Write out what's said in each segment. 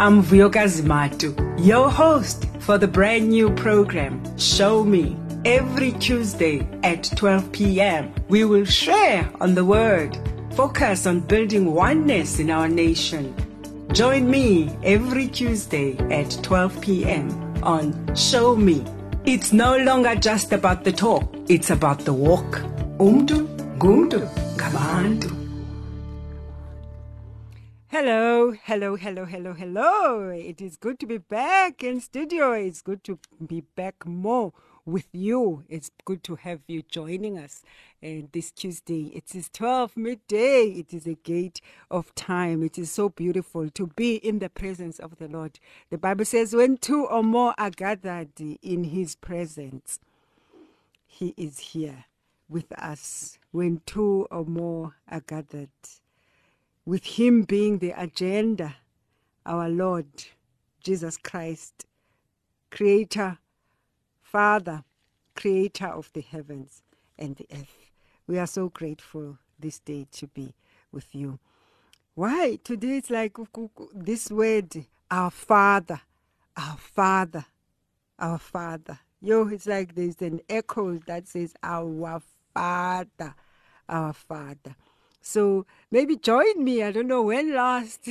I'm Vuyokazi Matu, your host for the brand new program, Show Me. Every Tuesday at 12 p.m., we will share on the Word, focus on building oneness in our nation. Join me every Tuesday at 12 p.m. on Show Me. It's no longer just about the talk, it's about the walk. Umdu, gumdu, gabantu. Hello, hello, hello, hello, hello. It is good to be back in studio. It's good to be back more with you. It's good to have you joining us and this Tuesday. It is 12 midday. It is a gate of time. It is so beautiful to be in the presence of the Lord. The Bible says, when two or more are gathered in his presence, he is here with us. When two or more are gathered with Him being the agenda, our Lord Jesus Christ, Creator, Father, Creator of the heavens and the earth. We are so grateful this day to be with you. Why? Today it's like this word, our Father, our Father, our Father. Yo, it's like there's an echo that says, Our Father, our Father. So maybe join me. I don't know when last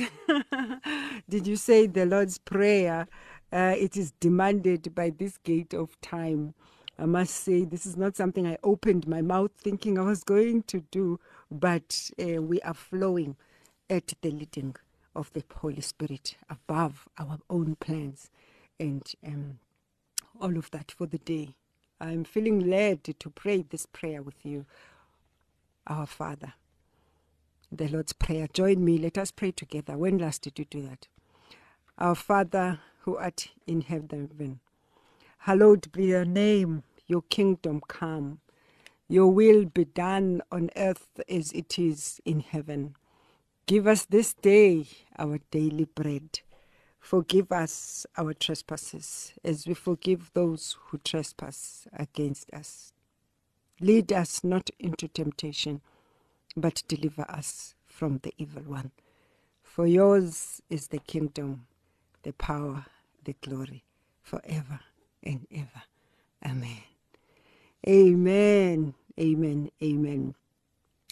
did you say the Lord's Prayer? Uh, it is demanded by this gate of time. I must say, this is not something I opened my mouth thinking I was going to do, but uh, we are flowing at the leading of the Holy Spirit above our own plans and um, all of that for the day. I'm feeling led to pray this prayer with you. Our Father the Lord's Prayer. Join me. Let us pray together. When last did you do that? Our Father who art in heaven, hallowed be your name, your kingdom come. Your will be done on earth as it is in heaven. Give us this day our daily bread. Forgive us our trespasses as we forgive those who trespass against us. Lead us not into temptation but deliver us from the evil one. For yours is the kingdom, the power, the glory, forever and ever. Amen. Amen. Amen. Amen.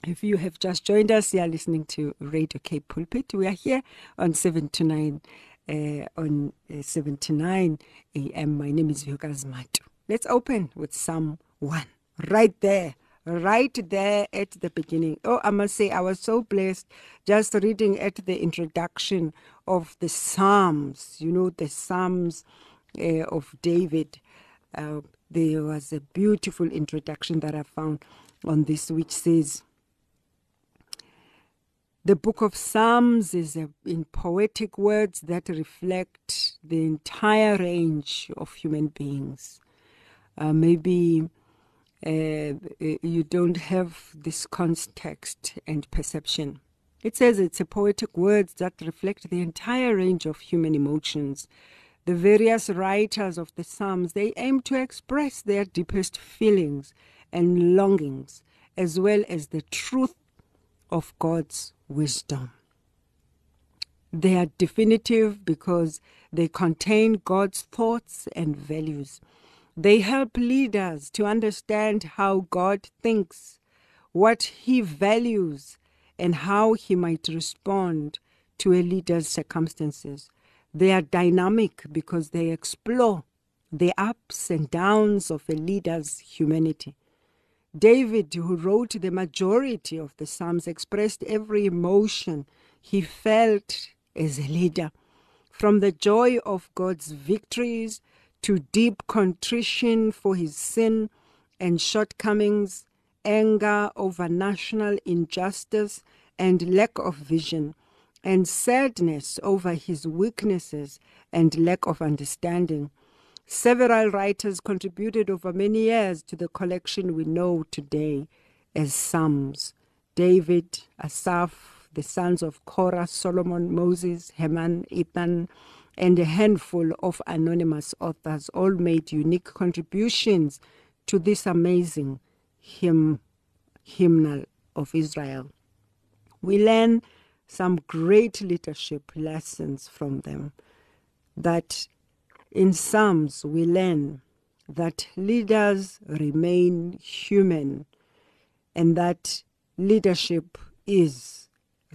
If you have just joined us, you are listening to Radio Cape Pulpit. We are here on 7 to 9, uh, on uh, 7 to 9 a.m. My name is Vuyokazi Matu. Let's open with Psalm 1. Right there right there at the beginning. Oh, I must say, I was so blessed just reading at the introduction of the Psalms, you know, the Psalms uh, of David. Uh, there was a beautiful introduction that I found on this, which says, the book of Psalms is a, in poetic words that reflect the entire range of human beings. Uh, maybe uh, Uh, uh, you don't have this context and perception. It says it's a poetic words that reflect the entire range of human emotions. The various writers of the Psalms, they aim to express their deepest feelings and longings, as well as the truth of God's wisdom. They are definitive because they contain God's thoughts and values. They help leaders to understand how God thinks, what he values, and how he might respond to a leader's circumstances. They are dynamic because they explore the ups and downs of a leader's humanity. David, who wrote the majority of the Psalms, expressed every emotion he felt as a leader, from the joy of God's victories to deep contrition for his sin and shortcomings, anger over national injustice and lack of vision, and sadness over his weaknesses and lack of understanding. Several writers contributed over many years to the collection we know today as Psalms. David, Asaph, the sons of Korah, Solomon, Moses, Heman, Ethan, and a handful of anonymous authors all made unique contributions to this amazing hymn, hymnal of Israel. We learn some great leadership lessons from them. that in Psalms we learn that leaders remain human and that leadership is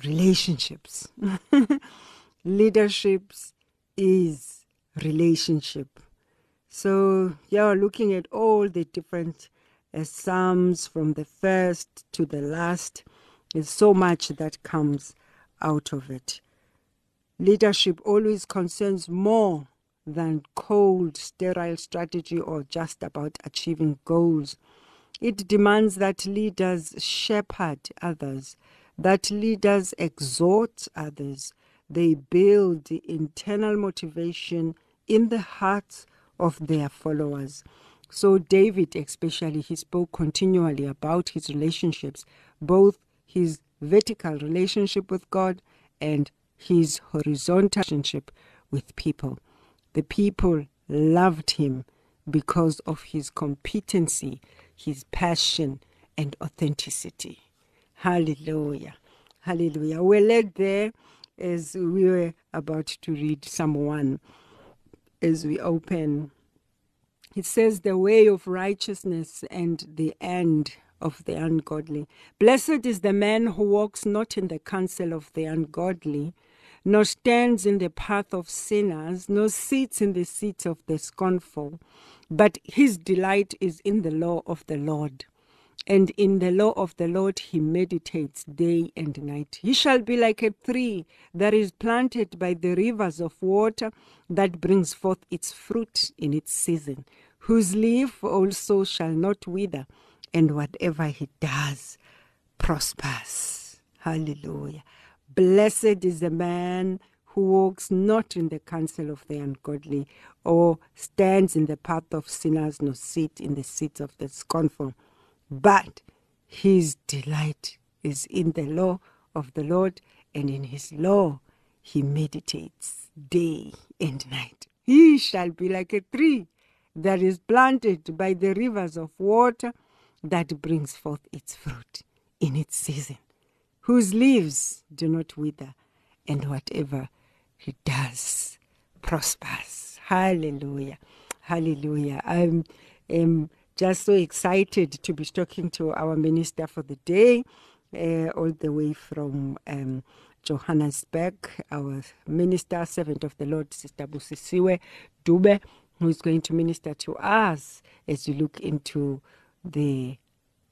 relationships. Leaderships is relationship. So, yeah, looking at all the different uh, Psalms from the first to the last, there's so much that comes out of it. Leadership always concerns more than cold, sterile strategy or just about achieving goals. It demands that leaders shepherd others, that leaders exhort others, they build the internal motivation in the hearts of their followers. So, David, especially, he spoke continually about his relationships, both his vertical relationship with God and his horizontal relationship with people. The people loved him because of his competency, his passion, and authenticity. Hallelujah. Hallelujah. We're led there as we were about to read Psalm 1 as we open. It says, The way of righteousness and the end of the ungodly. Blessed is the man who walks not in the counsel of the ungodly, nor stands in the path of sinners, nor sits in the seat of the scornful, but his delight is in the law of the Lord and in the law of the Lord he meditates day and night. He shall be like a tree that is planted by the rivers of water that brings forth its fruit in its season, whose leaf also shall not wither, and whatever he does prospers. Hallelujah. Blessed is the man who walks not in the counsel of the ungodly, or stands in the path of sinners, nor sit in the seats of the scornful but his delight is in the law of the Lord, and in his law he meditates day and night. He shall be like a tree that is planted by the rivers of water that brings forth its fruit in its season, whose leaves do not wither, and whatever he does prospers. Hallelujah. Hallelujah. I'm, I'm just so excited to be talking to our minister for the day, uh, all the way from um, Johannesburg, our minister, servant of the Lord, Sister Busisiwe Dube, who is going to minister to us as you look into the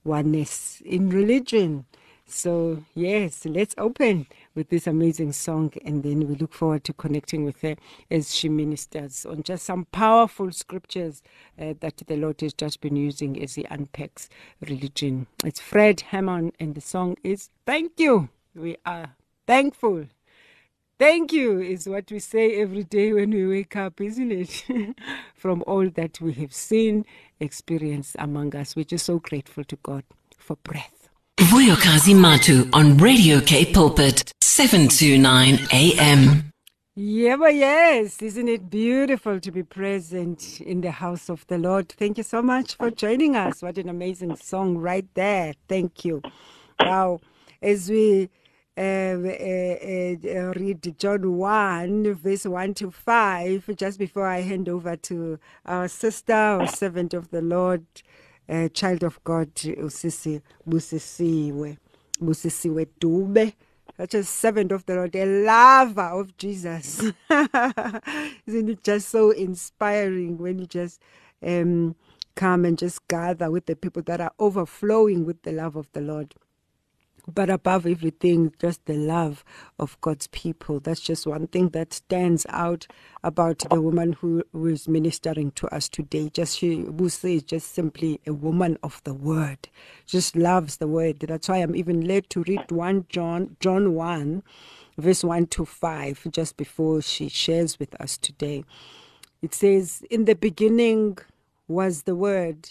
oneness in religion. So, yes, let's open with this amazing song and then we look forward to connecting with her as she ministers on just some powerful scriptures uh, that the Lord has just been using as He unpacks religion. It's Fred Hammond and the song is Thank You. We are thankful. Thank you is what we say every day when we wake up, isn't it? From all that we have seen, experienced among us. We're just so grateful to God for breath. Vuyokazi Matu on Radio Cape Pulpit, 729 AM. Yeah, but yes, isn't it beautiful to be present in the house of the Lord? Thank you so much for joining us. What an amazing song right there. Thank you. Wow. As we uh, uh, uh, read John 1, verse 1 to 5, just before I hand over to our sister, our servant of the Lord, uh, child of God usisi busisiwe busisiwe dube such a servant of the Lord, a lover of Jesus. Isn't it just so inspiring when you just um, come and just gather with the people that are overflowing with the love of the Lord? But above everything, just the love of God's people. That's just one thing that stands out about the woman who, is ministering to us today. Just she, Busi is just simply a woman of the word. Just loves the word. That's why I'm even led to read one John, John 1, verse 1 to 5, just before she shares with us today. It says, In the beginning was the word.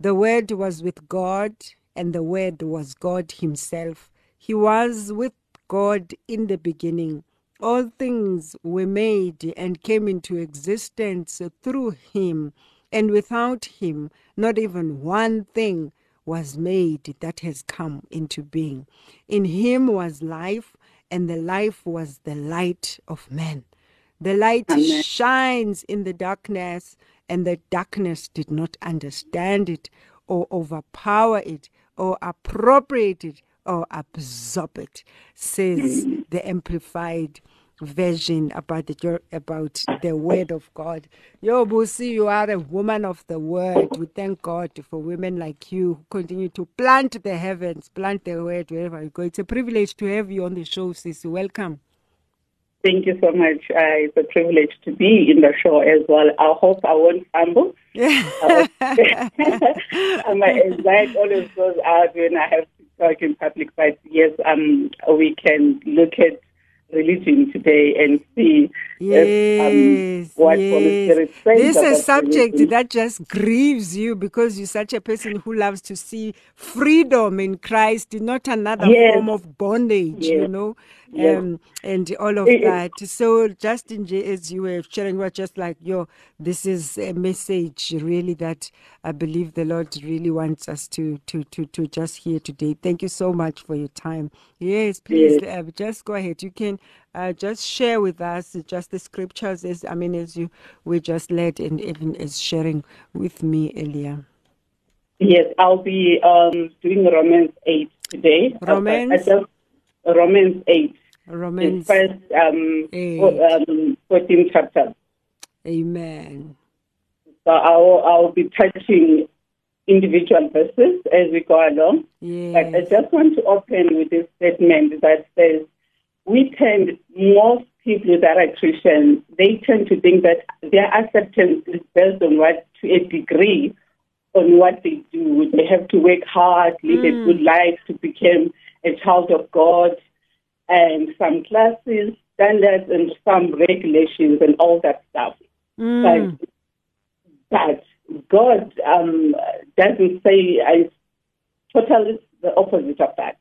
The word was with God and the Word was God Himself. He was with God in the beginning. All things were made and came into existence through Him, and without Him, not even one thing was made that has come into being. In Him was life, and the life was the light of men. The light Amen. shines in the darkness, and the darkness did not understand it, or overpower it, or appropriate it, or absorb it, says the Amplified version about the about the word of God. Yo, Busi, you are a woman of the word. We thank God for women like you who continue to plant the heavens, plant the word wherever you go. It's a privilege to have you on the show, Sissy. Welcome. Thank you so much. Uh, it's a privilege to be in the show as well. I hope I won't fumble. My anxiety always goes out when I have to talk in public, but yes, um, we can look at religion today and see Yes, if, um, what Holy yes. Spirit says This is a subject religion. that just grieves you because you're such a person who loves to see freedom in Christ, not another Yes. form of bondage, you know, um, and all of It- that. So, Justin, as you were sharing, was just like, yo, this is a message really that I believe the Lord really wants us to to to to just hear today. Thank you so much for your time. Yes, please, uh, just go ahead. You can uh, just share with us just the scriptures as I mean as you we just led and even as sharing with me earlier. Yes, I'll be um, doing Romans 8 today. Romans? I just, Romans 8. Romans. First um, Eight. um, 14 chapter. Amen. So I'll, I'll be touching individual verses as we go along. But I just want to open with this statement that says, we tend, most people that are Christian, they tend to think that their acceptance is based on what, to a degree, on what they do. They have to work hard, live a good life to become a child of God, and some classes, standards, and some regulations, and all that stuff. Mm. But, but God um, doesn't say I totally the opposite of that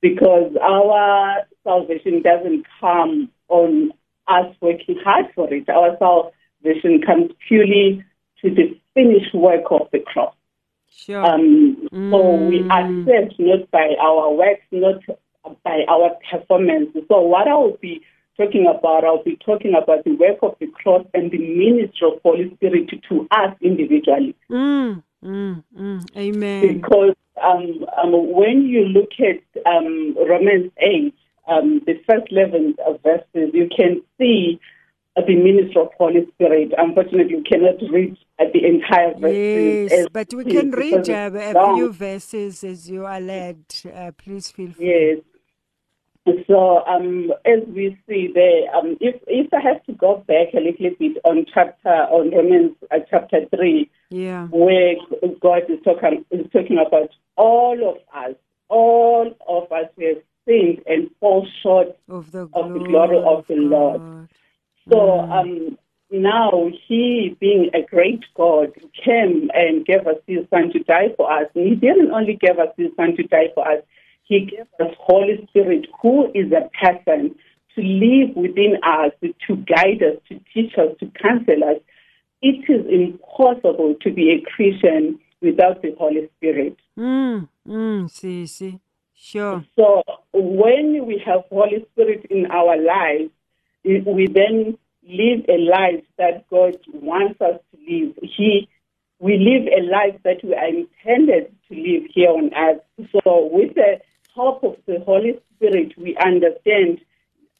because our salvation doesn't come on us working hard for it. Our salvation comes purely to the finished work of the cross. Sure. Um, So we Mm. are saved not by our works, not by our performance. So what I will be talking about, I'll be talking about the work of the cross and the ministry of Holy Spirit to us individually. Mm, mm, mm. Amen. Because um, um, when you look at um, Romans 8, um, the first 11 verses, you can see the ministry of Holy Spirit. Unfortunately, you cannot read the entire verse. Yes, but we can read uh, a few verses as you are led. Uh, please feel free. Yes. So um, as we see there, um, if if I have to go back a little bit on chapter on Romans uh, chapter three, Yeah. where God is talking is talking about all of us, all of us who have sinned and fall short. Of the Of the glory, of the Lord. So um, now He, being a great God, came and gave us His Son to die for us. And He didn't only give us His Son to die for us. He gave us Holy Spirit, who is a person to live within us, to guide us, to teach us, to counsel us. It is impossible to be a Christian without the Holy Spirit. Mm, mm, see, see. Sure. So when we have Holy Spirit in our lives, we we then live a life that God wants us to live. He, we live a life that we are intended to live here on earth. So with the help of the Holy Spirit, we understand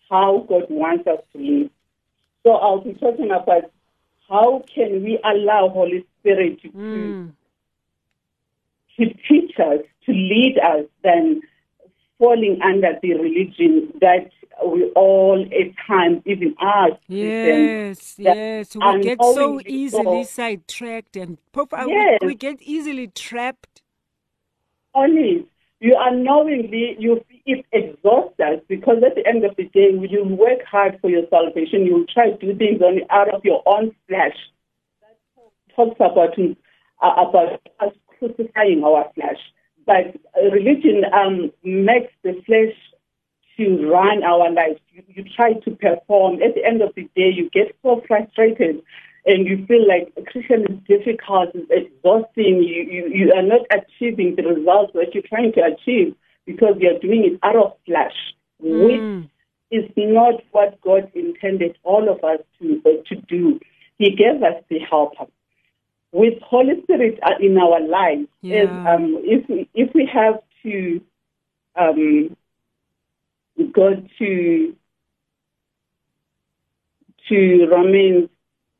how God wants us to live. So I'll be talking about how can we allow Holy Spirit to Mm, to teach us, to lead us, than falling under the religion that we all at times, even us, yes, yes. We get so easily sidetracked and pop, uh, we- we get easily trapped. honest. You unknowingly, you exhausts us because at the end of the day, you work hard for your salvation, you try to do things only out of your own flesh. That talks about uh, about us crucifying our flesh, but religion um, makes the flesh to run our lives. You, you try to perform. At the end of the day, you get so frustrated and you feel like Christian is difficult, it's exhausting. You, you, you are not achieving the results that you're trying to achieve because you're doing it out of flesh, which Mm, is not what God intended all of us to, uh, to do. He gave us the helper. With Holy Spirit uh, in our lives, Yeah. is, um, if, we, if we have to um, go to to Romans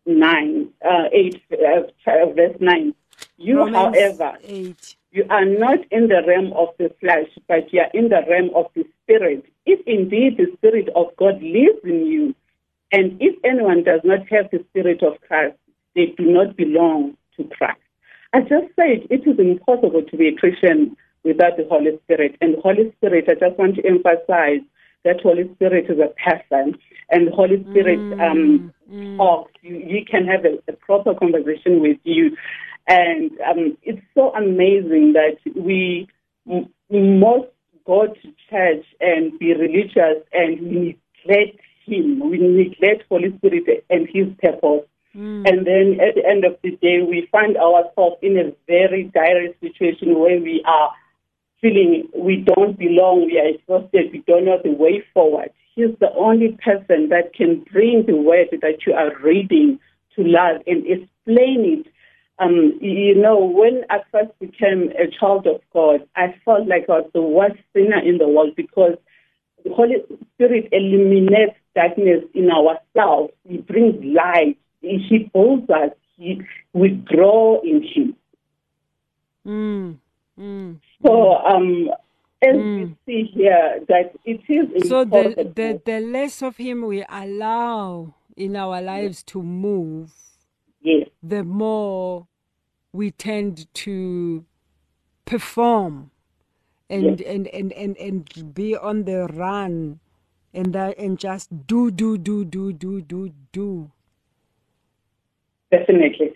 9, uh, 8, uh, verse 9. You, Romans however, 8. you are not in the realm of the flesh, but you are in the realm of the Spirit. If indeed the Spirit of God lives in you, and if anyone does not have the Spirit of Christ, they do not belong to Christ. I just said it is impossible to be a Christian without the Holy Spirit. And the Holy Spirit, I just want to emphasize that Holy Spirit is a person, and Holy Spirit um, talks. You, you can have a, a proper conversation with you. And um, it's so amazing that we m- most go to church and be religious and we neglect Him. We neglect Holy Spirit and His purpose. And then at the end of the day, we find ourselves in a very dire situation where we are feeling we don't belong, we are exhausted, we don't know the way forward. He's the only person that can bring the word that you are reading to life and explain it. Um, you know, when I first became a child of God, I felt like I was the worst sinner in the world because the Holy Spirit eliminates darkness in ourselves. He brings light. He builds us. He, we grow in Him. Mm. Mm. So, um, as we see here, that it is So the, important. the the less of him we allow in our lives to move, yes, the more we tend to perform and and, and, and and be on the run and that and just do do do do do do do. definitely.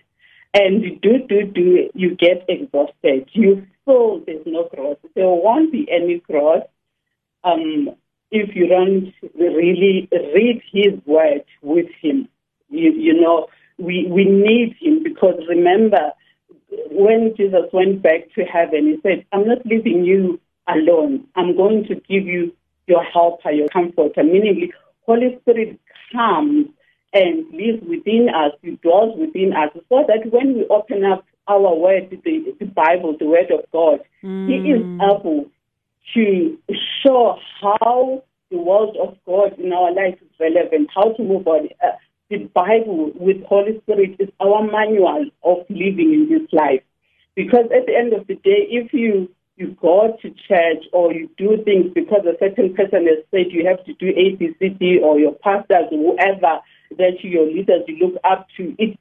And you do, do, do, you get exhausted. You feel there's no growth. There won't be any growth um, if you don't really read His word with Him. You, you know, we, we need Him because remember, when Jesus went back to heaven, He said, I'm not leaving you alone. I'm going to give you your helper, your comforter, meaning Holy Spirit comes and lives within us, He dwells within us, so that when we open up our word, the, the Bible, the word of God, He is able to show how the word of God in our life is relevant, how to move on. Uh, the Bible with Holy Spirit is our manual of living in this life. Because at the end of the day, if you you go to church or you do things because a certain person has said you have to do A, B, C, D, or your pastors, or whoever that you, your leaders you look up to, it's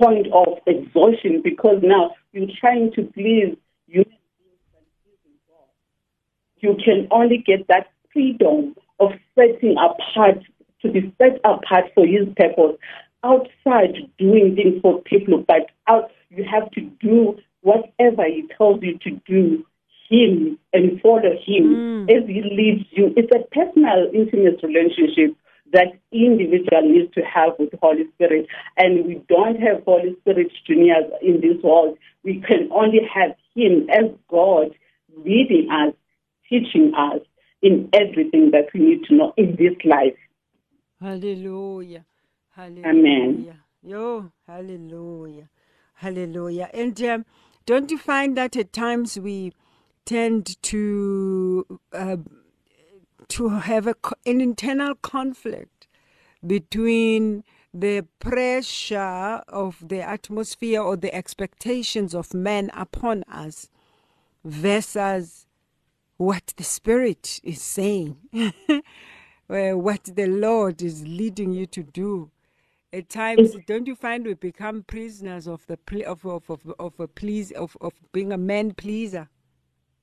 point of exhaustion because now you're trying to please human beings and pleasing God. You can only get that freedom of setting apart to be set apart for His purpose outside doing things for people, but out you have to do whatever He tells you to do. Him and follow Him mm. as He leads you. It's a personal, intimate relationship that individual needs to have with Holy Spirit. And we don't have Holy Spirit juniors in this world. We can only have Him as God leading us, teaching us in everything that we need to know in this life. Hallelujah. Hallelujah. Amen. Yo, hallelujah. Hallelujah. And um, don't you find that at times we tend to uh, to have a, an internal conflict between the pressure of the atmosphere or the expectations of men upon us versus what the Spirit is saying, what the Lord is leading you to do. At times, don't you find we become prisoners of the of of of, of a please of, of being a man pleaser?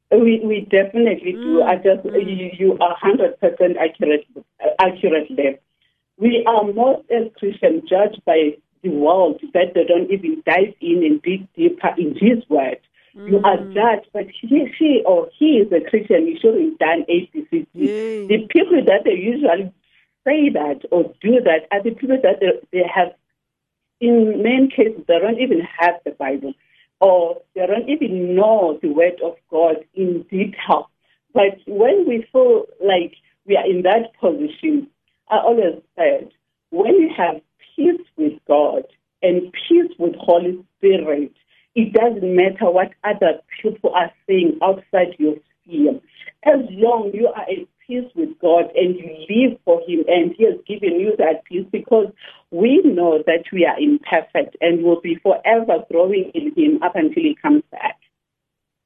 We, we definitely do. Mm. I just mm. you, you are hundred percent accurate accurate there. We are most as Christians judged by the world that they don't even dive in and dig deeper in His word. You mm. are judged, but he, she or he is a Christian. You shouldn't done A, B, C, D. Yay. The people that they usually say that or do that are the people that they, they have. In many cases, they don't even have the Bible, Oh, or they don't even know the Word of God in detail. But when we feel like we are in that position, I always said, when you have peace with God and peace with Holy Spirit, it doesn't matter what other people are saying outside your sphere. As long you are at peace with God and you live for Him and He has given you that peace because we know that we are imperfect and will be forever growing in Him up until He comes back.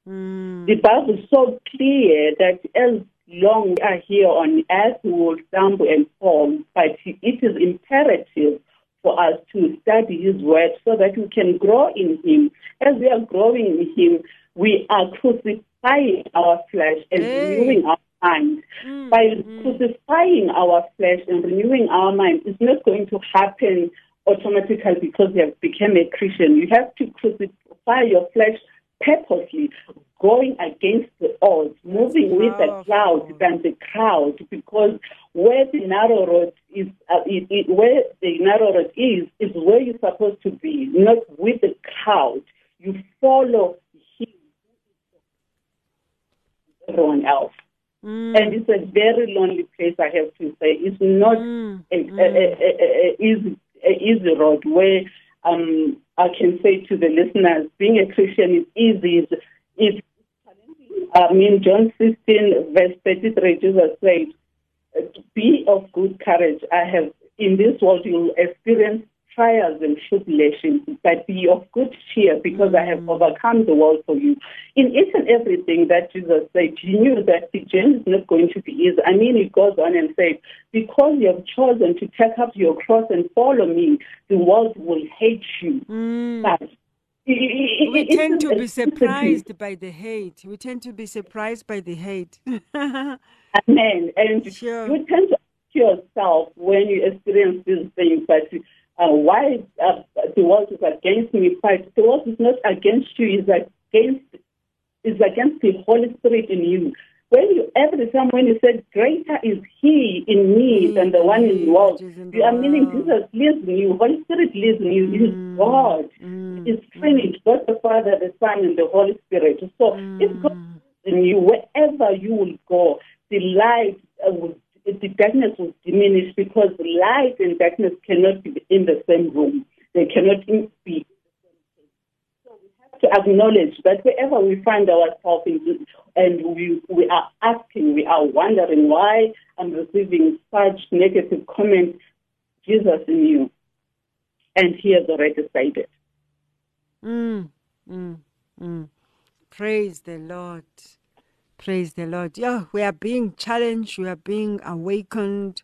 Mm. The Bible is so clear that as long as we are here on earth, we will stumble and fall, but it is imperative for us to study His Word so that we can grow in Him. As we are growing in Him, we are crucifying our flesh and Hey. renewing our mind. Mm, By mm. crucifying our flesh and renewing our mind, it's not going to happen automatically because you have become a Christian. You have to crucify your flesh purposely, going against the odds, moving with the cloud than the crowd, because where the narrow road is, uh, it, it, where the narrow road is, is where you're supposed to be, not with the crowd. You follow him, everyone else. Mm. And it's a very lonely place, I have to say. It's not Mm, a, mm. a, a, a, a easy, easy road where um, I can say to the listeners, being a Christian is easy. It's, it's I mean, John 16, verse 33, Jesus said, Be of good courage. I have, in this world, you'll experience trials and tribulations, but be of good cheer because I have overcome the world for you. In each and everything that Jesus said, he knew that the journey is not going to be easy. I mean, he goes on and says, Because you have chosen to take up your cross and follow me, the world will hate you. Mm. But it- it- We it- it tend to be surprised by the hate. We tend to be surprised by the hate. Amen. And Sure. you tend to ask yourself when you experience these things, but uh, why uh, the world is against me? But the world is not against you; it's against is against the Holy Spirit in you. When you every time when you said, "Greater is He in me He than the one in the world," is you are meaning. Jesus lives in you. Holy Spirit lives in you. It is Mm, God. mm, It's Trinity, God the Father, the Son, and the Holy Spirit. So if God mm. in you, wherever you will go, the light uh, will, the darkness will diminish because light and darkness cannot be in the same room. They cannot be. So we have to acknowledge that wherever we find ourselves in, and we, we are asking, we are wondering why I'm receiving such negative comments, Jesus you. And he has already it. Mm, mm, mm. Praise the Lord. Praise the Lord. Yeah, we are being challenged. We are being awakened.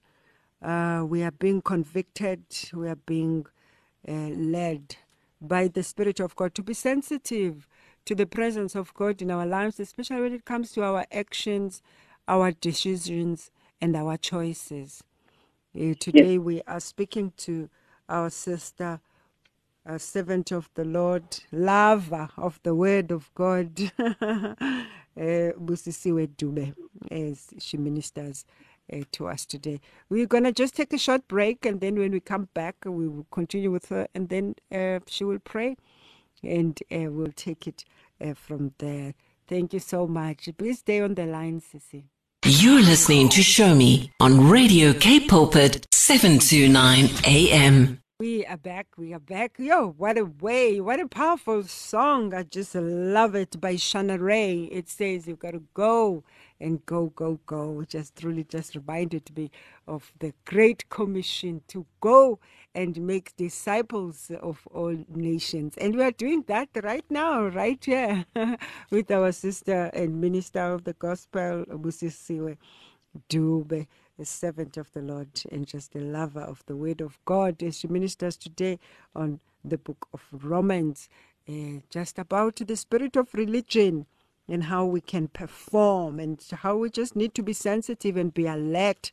Uh, we are being convicted. We are being uh, led by the Spirit of God to be sensitive to the presence of God in our lives, especially when it comes to our actions, our decisions, and our choices. Uh, today we are speaking to our sister, a servant of the Lord, lover of the Word of God, uh, Busisiwe Dube, as she ministers uh, to us today. We're going to just take a short break, and then when we come back, we will continue with her, and then uh, she will pray, and uh, we'll take it from there. Thank you so much. Please stay on the line, Sissy. You're listening to Show Me on Radio Cape Pulpit 729 AM. We are back. We are back. Yo, what a way. What a powerful song. I just love it by Shana Ray. It says you've got to go and go, go, go. Just truly just reminded me of the Great Commission to go and make disciples of all nations. And we are doing that right now, right here, with our sister and minister of the gospel, Busisiwe. Dube, a servant of the Lord and just a lover of the Word of God, as she ministers today on the book of Romans, uh, just about the spirit of religion and how we can perform and how we just need to be sensitive and be alert,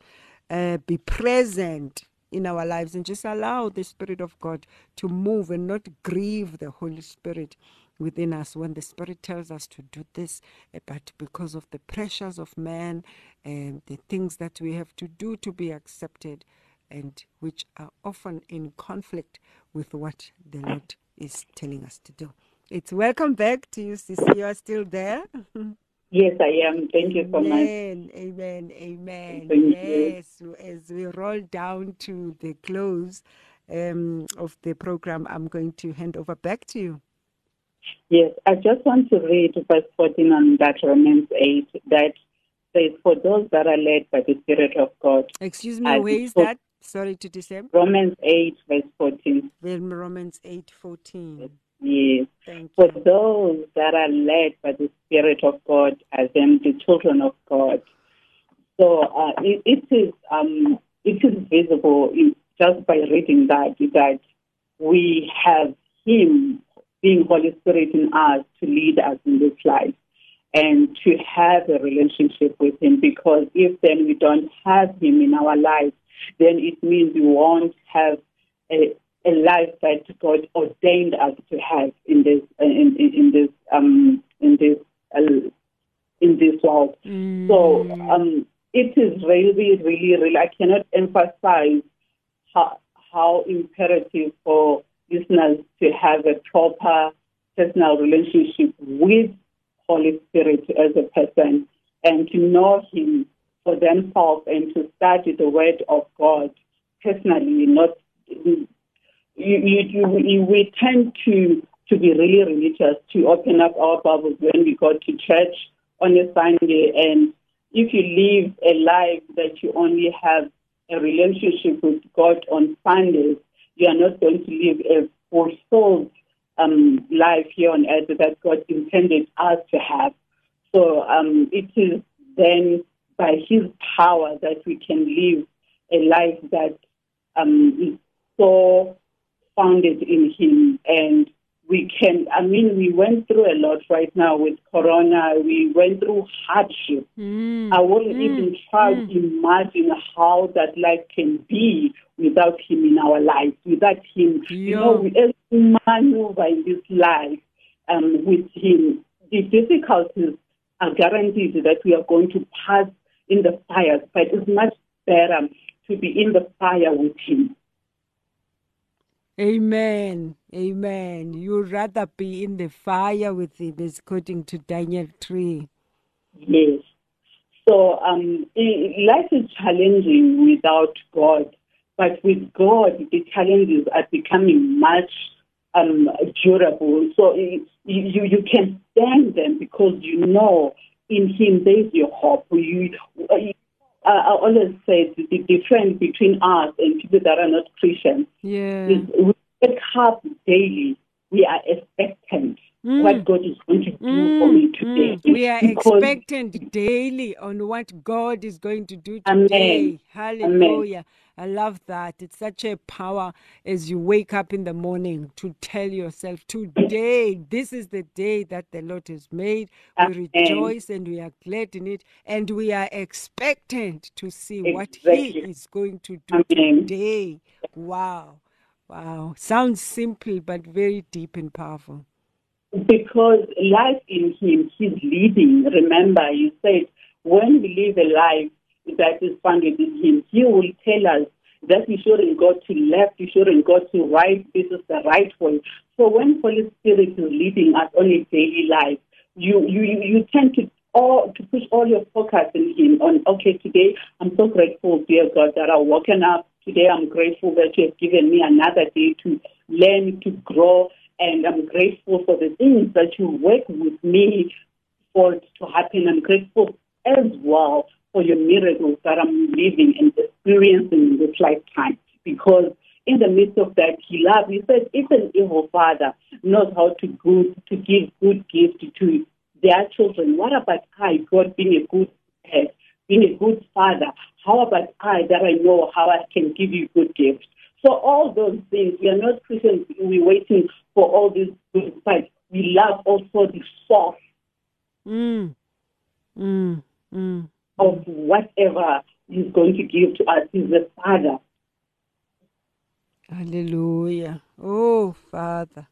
uh, be present in our lives and just allow the Spirit of God to move and not grieve the Holy Spirit within us when the Spirit tells us to do this, eh, but because of the pressures of man and the things that we have to do to be accepted, and which are often in conflict with what the Lord is telling us to do. It's welcome back to you, Sissy. You are still there. Yes, I am. Thank you so much. Amen, amen, amen. Thank you. yes, as we roll down to the close um, of the program, I'm going to hand over back to you. Yes, I just want to read verse 14 on that Romans 8 that says, For those that are led by the Spirit of God. Excuse me, where is that? Sorry to disturb. Romans 8, verse 14. Then Romans eight fourteen. Yes. Thank For you. those that are led by the Spirit of God as them the children of God. So uh, it, it is um, it is visible in, just by reading that that we have Him being Holy Spirit in us to lead us in this life and to have a relationship with Him. Because if then we don't have Him in our lives, then it means we won't have a, a life that God ordained us to have in this in, in, in this um, in this uh, in this world. So um, it is really, really, really. I cannot emphasize how, how imperative for listeners to have a proper personal relationship with Holy Spirit as a person and to know Him for themselves and to study the Word of God personally, not you, you, you, we tend to to be really religious, to open up our Bibles when we go to church on a Sunday, and if you live a life that you only have a relationship with God on Sundays, you are not going to live a fulfilled um, life here on earth that God intended us to have. So um, it is then by His power that we can live a life that um, is so founded in Him. And we can, I mean, we went through a lot right now with Corona. We went through hardship. Mm, I wouldn't even try to imagine how that life can be without Him in our lives, without Him. You know, Yeah. we, as we maneuver in this life um, with Him, the difficulties are guaranteed that we are going to pass in the fire, but it's much better to be in the fire with Him. Amen. Amen. You'd rather be in the fire with him, is according to Daniel 3. Yes. So um, life is challenging without God, but with God, the challenges are becoming much um, durable. So i- you you can stand them because you know in Him there's your hope. You, I I always say the difference between us and people that are not Christians Yeah. is we wake up daily. We are expectant what God is going to do for me today. Mm, we are expectant daily on what God is going to do today. Amen. today. Hallelujah. I love that. It's such a power as you wake up in the morning to tell yourself, Today, this is the day that the Lord has made. We rejoice and we are glad in it, and we are expectant to see what He is going to do today. Wow. Wow. Sounds simple, but very deep and powerful. Because life in Him, He's leading. Remember, you said when we live a life that is founded in Him, He will tell us that we shouldn't go to left, we shouldn't go to right. This is the right way. So when Holy Spirit is leading us on a daily life, you you you you tend to all to push all your focus in Him. On okay, today I'm so grateful, dear God, that I've woken up. Today I'm grateful that you have given me another day to learn, to grow, and I'm grateful for the things that you work with me for to happen. I'm grateful as well for your miracles that I'm living and experiencing in this lifetime. Because in the midst of that, He loves. He said, if an evil father knows how to good to give good gifts to their children, what about I, God, being a good head, being a good father? How about I that I know how I can give you good gifts? So all those things, we are not Christians. We're waiting for all these good but We love also the source Mm. Mm. Mm. Of whatever He's going to give to us. He's the Father. Hallelujah. Oh, Father.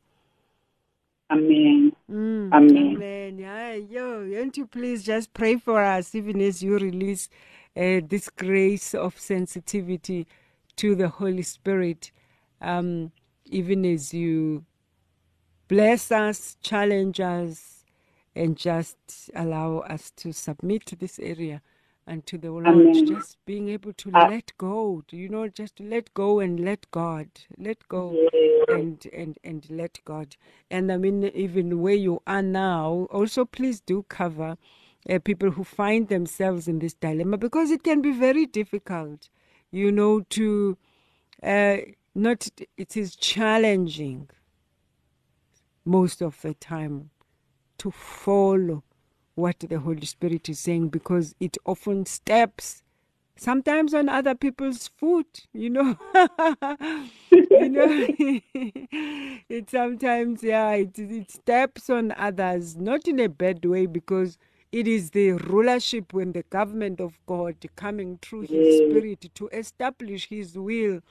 Amen. Mm, Amen. Amen. Yeah, yo, won't you please just pray for us, even as you release uh, this grace of sensitivity to the Holy Spirit, um, even as you bless us, challenge us, and just allow us to submit to this area and to the Lord. Amen. Just being able to Uh, let go, you know, just let go and let God, let go Yes. and and and let God. And I mean, even where you are now, also please do cover uh, people who find themselves in this dilemma because it can be very difficult, you know, to uh, not. It is challenging most of the time to follow what the Holy Spirit is saying because it often steps sometimes on other people's foot, you know. you know, it sometimes, yeah, it, it steps on others, not in a bad way because it is the rulership when the government of God coming through His Yes. Spirit to establish His will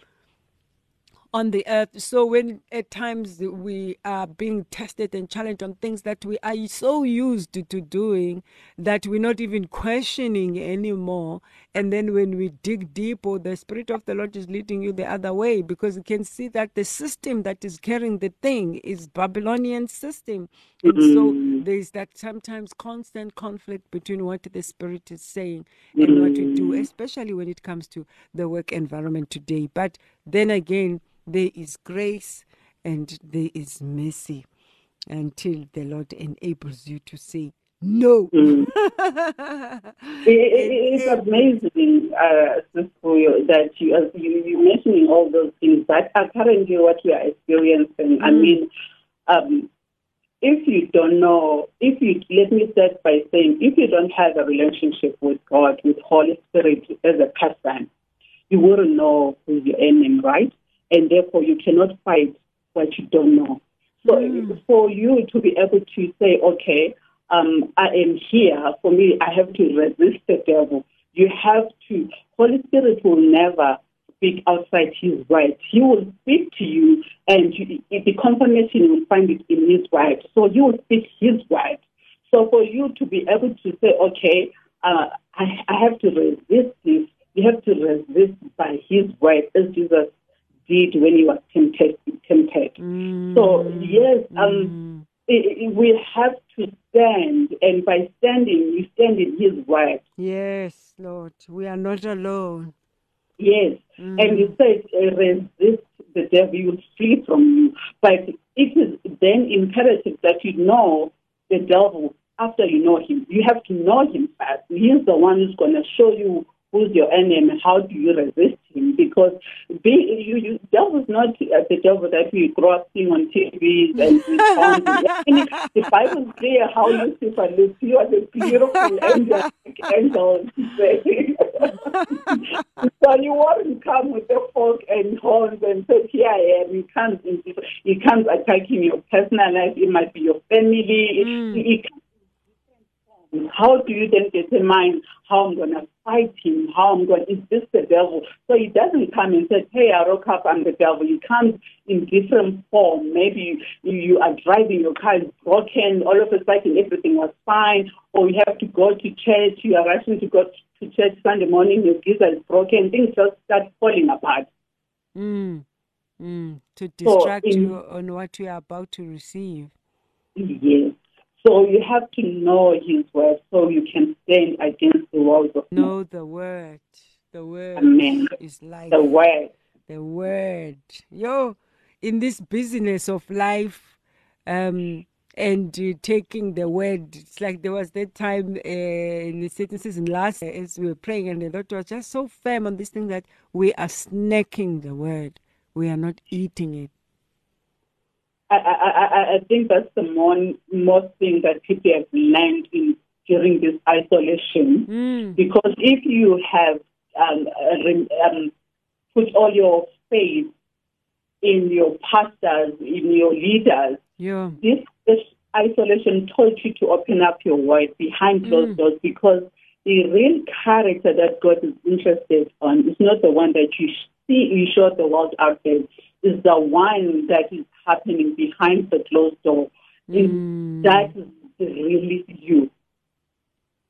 on the earth. So when at times we are being tested and challenged on things that we are so used to, to doing that we're not even questioning anymore. And then when we dig deep, or the Spirit of the Lord is leading you the other way, because you can see that the system that is carrying the thing is Babylonian system. And so mm-hmm. there's that sometimes constant conflict between what the Spirit is saying and what we do, mm-hmm. especially when it comes to the work environment today. But then again, there is grace and there is mercy until the Lord enables you to say no. Mm. It, it, it's amazing, uh, Sisko, that you are you, you mentioning all those things that are currently what we are experiencing. I Mm. mean, um, if you don't know, if you let me start by saying, if you don't have a relationship with God, with Holy Spirit as a person, you wouldn't know who's your enemy, right? And therefore, you cannot fight what you don't know. So, Mm. for you to be able to say, okay, um, I am here, for me, I have to resist the devil. You have to, Holy Spirit will never speak outside his word. He will speak to you, and you, the confirmation you will find it in his word. So, you will speak his word. So, for you to be able to say, okay, uh, I, I have to resist this, you have to resist by his word, as Jesus did when he was tempted. tempted. So, yes, um, i- i- we have to stand, and by standing, we stand in His word. Yes, Lord, we are not alone. Yes, Mm. and He said, uh, resist the devil, he will flee from you. But it is then imperative that you know the devil after you know him. You have to know him first. He's the one who's going to show you who's your enemy, how do you resist him? Because be, you, you, devil's not uh, the devil that we grow up seeing on TVs and we found. The Bible's clear how Lucifer looks. You was a beautiful angel, angel. so you won't come with the fork and horns and say, here I am. He comes, he comes attacking your personal life. It might be your family. Mm. How do you then determine how I'm going to fight him? How I'm going? Is this the devil? So he doesn't come and say, "Hey, I woke up, I'm the devil." He comes in different form. Maybe you, you are driving your car is broken. All of a sudden, everything was fine, or you have to go to church. You are rushing to go to church Sunday morning. Your geyser is broken. Things just start falling apart. Mm. Mm. To So distract in- you on what you are about to receive. Yes. So you have to know His word so you can stand against the walls of. Know the word. The word Amen. is life. the word. the word. Yo, in this business of life, um, and uh, taking the word, it's like there was that time uh, in the certain season last year as we were praying, and the Lord was just so firm on this thing that we are snacking the word, we are not eating it. I, I, I, I think that's the more, most thing that people have learned in during this isolation. Mm. Because if you have um, um, put all your faith in your pastors, in your leaders, Yeah. this, this isolation taught you to open up your word behind closed Mm. doors because the real character that God is interested on is not the one that you see, you show the world out there. Is the one that is happening behind the closed door. Is Mm. That is really you.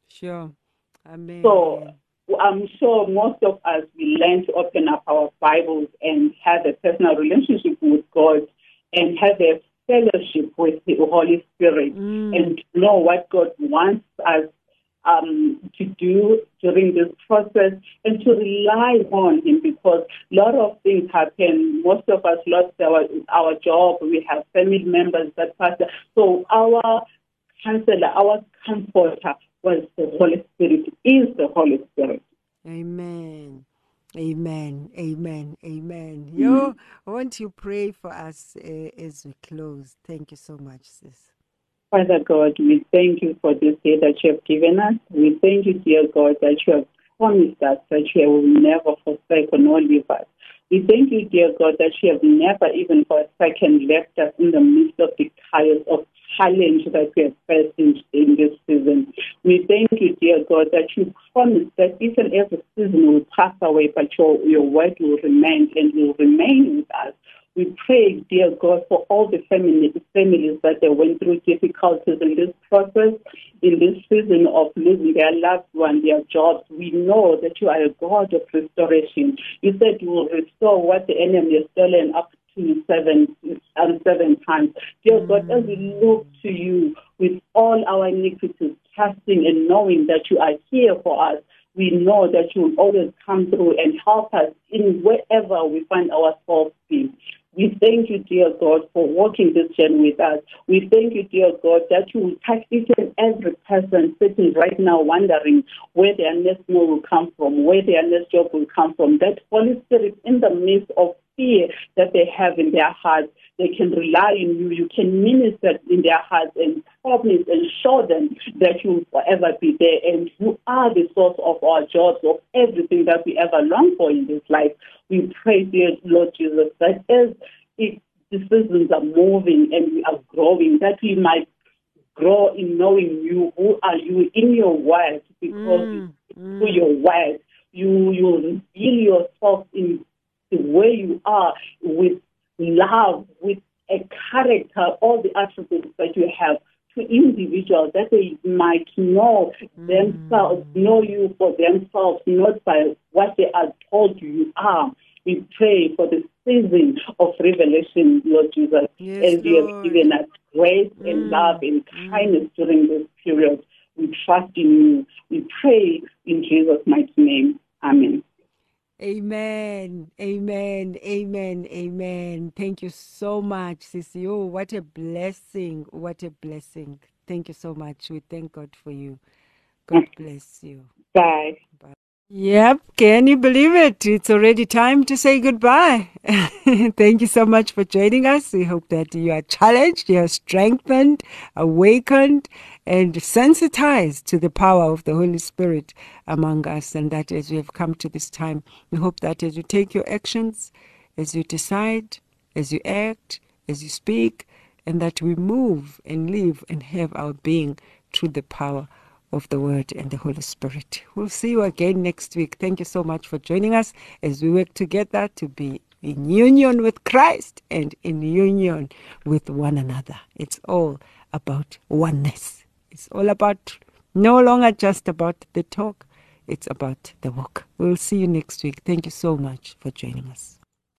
Sure. Amen. So I'm sure most of us we learn to open up our Bibles and have a personal relationship with God and have a fellowship with the Holy Spirit Mm. and know what God wants us um, to do during this process and to rely on Him because a lot of things happen. Most of us lost our our job. We have family members that passed. So our counselor, our comforter was the Holy Spirit, is the Holy Spirit. Amen. Amen. Amen. Amen. Yo, I want you to pray for us uh, as we close. Thank you so much, sis. Father God, we thank you for this day that you have given us. We thank you, dear God, that you have promised us that you will never forsake nor leave us. We thank you, dear God, that you have never even for a second left us in the midst of the chaos of challenge that we have faced in, in this season. We thank you, dear God, that you promised that each and every season will pass away, but your, your word will remain and will remain with us. We pray, dear God, for all the family, families that they went through difficulties in this process, in this season of losing their loved one, their jobs. We know that you are a God of restoration. You said you will restore what the enemy has stolen up to seven um, seven times. Dear God, as we look to you with all our iniquities, trusting and knowing that you are here for us, we know that you will always come through and help us in wherever we find ourselves in. We thank you, dear God, for walking this journey with us. We thank you, dear God, that you will touch each and every person sitting right now wondering where their next meal will come from, where their next job will come from. That Holy Spirit, in the midst of fear that they have in their hearts, they can rely on you. You can minister in their hearts and promise and show them that you will forever be there and you are the source of our jobs, of everything that we ever long for in this life. We pray, dear Lord Jesus, that as it, the seasons are moving and we are growing, that we might grow in knowing you, who are you in your word, because Mm, through your word, you you reveal yourself in the way you are with love, with a character, all the attributes that you have to individuals that they might know mm. themselves, know you for themselves, not by what they are told you are. We pray for the season of revelation, Lord Jesus, Yes, as you have given us grace and mm. love and mm. kindness during this period. We trust in you. We pray in Jesus' mighty name. Amen. Amen. Amen. Amen. Amen. Thank you so much, Sissy. Oh, what a blessing. What a blessing. Thank you so much. We thank God for you. God bless you. Bye. Yep. Can you believe it? It's already time to say goodbye. Thank you so much for joining us. We hope that you are challenged, you are strengthened, awakened, and sensitized to the power of the Holy Spirit among us. And that as we have come to this time, we hope that as you take your actions, as you decide, as you act, as you speak, and that we move and live and have our being through the power of the Word and the Holy Spirit. We'll see you again next week. Thank you so much for joining us as we work together to be in union with Christ and in union with one another. It's all about oneness. It's all about no longer just about the talk, it's about the walk. We'll see you next week. Thank you so much for joining us.